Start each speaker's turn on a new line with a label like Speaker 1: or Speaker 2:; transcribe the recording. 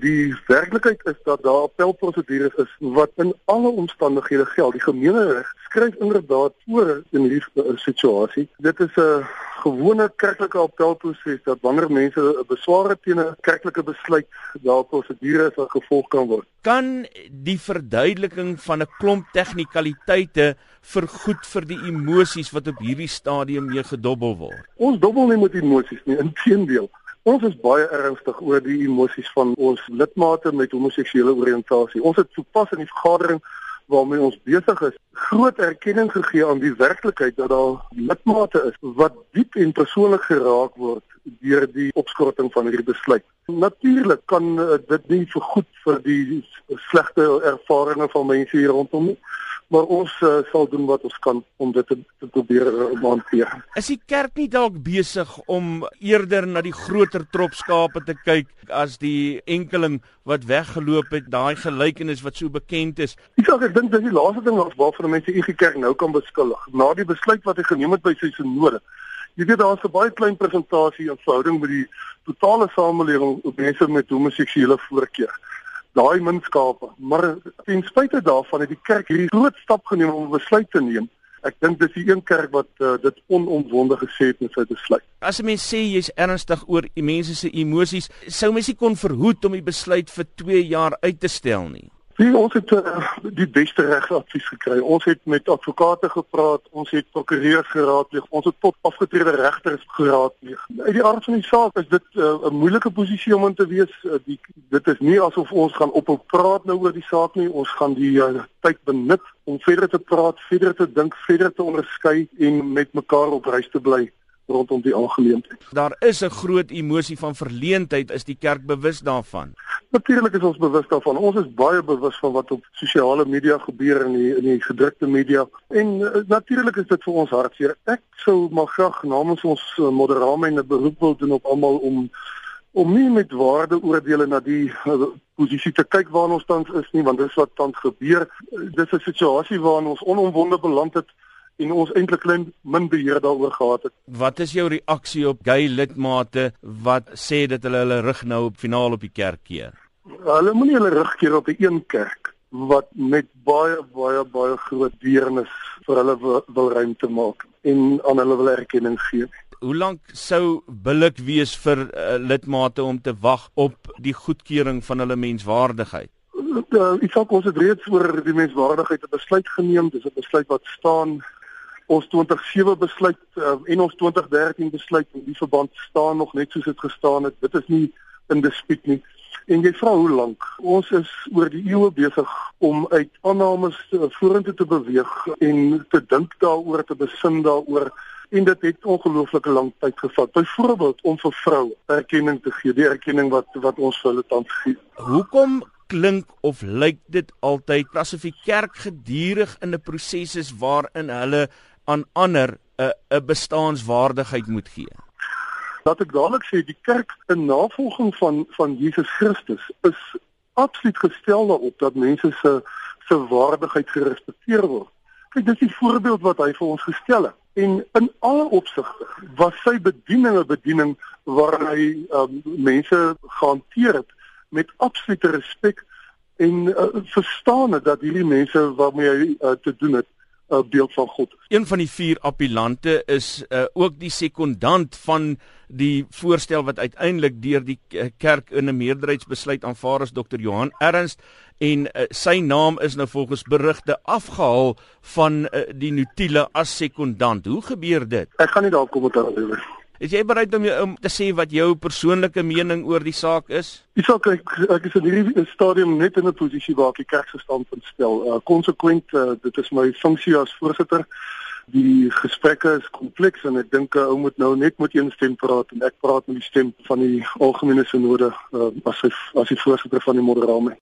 Speaker 1: Die werklikheid is dat daar appelprosedures is wat in alle omstandighede geld. Die gemeenereg skryf inderdaad voor in hierdie uh, situasie. Dit is 'n gewone kerklike appelproses dat wanneer mense 'n beswaar teen 'n kerklike besluit, daar prosedures wat gevolg kan word.
Speaker 2: Kan die verduideliking van 'n klomp tegnikaliteite vergoed vir die emosies wat op hierdie stadium mee gedobbel word?
Speaker 1: Ons dobbel nie met emosies nie, inteendeel. Ons is baie ernstig oor die emosies van ons lidmate met homoseksuele oriëntasie. Ons het sopas in die vergadering waarmee ons besig is, groot erkenning gegee aan die werklikheid dat daar lidmate is wat diep en persoonlik geraak word deur die opskorting van hierdie besluit. Natuurlik kan uh, dit nie vergoed vir die slegte ervarings van mense hier rondom nie maar ons uh, sal doen wat ons kan om dit te, te probeer uh, hanteer.
Speaker 2: Is die kerk nie dalk besig om eerder na die groter trop skape te kyk as die enkeling wat weggeloop het, daai gelykenis wat so bekend is?
Speaker 1: Sê ek dink dis die laaste ding waarvan mense die kerk nou kan beskuldig. Na die besluit wat hy geneem het by sy synode. Jy weet daar's 'n baie klein presentasie in verhouding met die totale samelewing op mense met homoseksuele voorkeur daai minskape. Maar ten spyte daarvan het die kerk hierdie groot stap geneem om 'n besluit te neem. Ek dink dis die een kerk wat uh, dit onomwonde gesê het met sy besluit.
Speaker 2: As 'n mens sê jy's ernstig oor mense se emosies, sou mens nie kon verhoed om die besluit vir 2 jaar uit te stel nie.
Speaker 1: Nee, ons het uh, die beste regsadvies gekry. Ons het met advokate gepraat, ons het prokureurs geraadpleeg, ons het tot afgetrede regters geraadpleeg. Uit die aard van die saak is dit uh, 'n moeilike posisie om in te wees. Uh, die dit is nie asof ons gaan ophou praat nou oor die saak nie. Ons gaan die uh, tyd benut om verder te praat, verder te dink, verder te onderskei en met mekaar op reis te bly rondom die aangeleentheid.
Speaker 2: Daar is 'n groot emosie van verleentheid, is die kerk bewus daarvan?
Speaker 1: Natuurlik is ons bewus daarvan. Ons is baie bewus van wat op sosiale media gebeur in die die gedrukte media en uh, natuurlik is dit vir ons hartseer. Ek sou maar graag namens ons uh, moderame 'n beroep wil doen op almal om om nie met waardeoordele na die uh, posisie te kyk waar ons tans is nie, want dis wat tans gebeur. Uh, dis 'n situasie waarin ons onomwonde beland het en ons eintlik klein min beheer daaroor gehad het.
Speaker 2: Wat is jou reaksie op gay lidmate wat sê dat hulle hulle rug nou op finaal op die kerk keer?
Speaker 1: Hulle moenie hulle rug keer op die een kerk wat met baie baie baie groot deernis vir hulle wil, wil ruimte maak en aan hulle wil erkenning gee.
Speaker 2: Hoe lank sou billik wees vir uh, lidmate om te wag op die goedkeuring van hulle menswaardigheid?
Speaker 1: Uh, ek sê ons het reeds oor die menswaardigheid 'n besluit geneem, dis 'n besluit wat staan ons 2007 besluit uh, en ons 2013 besluit in die verband staan nog net soos dit gestaan het. Dit is nie in dispuut nie. En jy vra hoe lank? Ons is oor die eeue besig om uit aannames uh, vorentoe te beweeg en te dink daaroor, te besin daaroor en dit het ongelooflike lank tyd gevat. Byvoorbeeld om vir vroue erkenning te gee, die erkenning wat wat ons vir hulle tans gee.
Speaker 2: Hoekom klink of lyk dit altyd asof die kerk gedurig in 'n proses is waarin hulle aan ander 'n 'n bestaanswaardigheid moet gee.
Speaker 1: Laat ek dadelik sê die kerk in navolging van van Jesus Christus is absoluut gestel daarop dat mense se se waardigheid gerespekteer word. Kyk, dis die voorbeeld wat hy vir ons gestel het. En in alle opsigte was sy bediening 'n bediening waarin hy um, mense gehanteer het met absolute respek en uh, verstaan het dat hierdie mense waarmee hy uh, te doen het uh, beeld van God.
Speaker 2: Een van die vier appellante is uh, ook die sekondant van die voorstel wat uiteindelik deur die kerk in 'n meerderheidsbesluit aanvaar is Dr. Johan Ernst en uh, sy naam is nou volgens berigte afgehaal van uh, die notule as sekondant. Hoe gebeur dit?
Speaker 1: Ek gaan nie daar kommentaar oor gee.
Speaker 2: Is jy bereid om, om te sê wat jou persoonlike mening oor die saak is?
Speaker 1: Die saak ek, ek is in hierdie stadium net in 'n posisie waar ek die kerk se standpunt stel. Uh konsekwent, uh, dit is my funksie as voorsitter. Die gesprekke is kompleks en ek dink 'n uh, ou moet nou net met een stem praat en ek praat met die stem van die algemene sinode uh, as hy as die voorsitter van die moderame.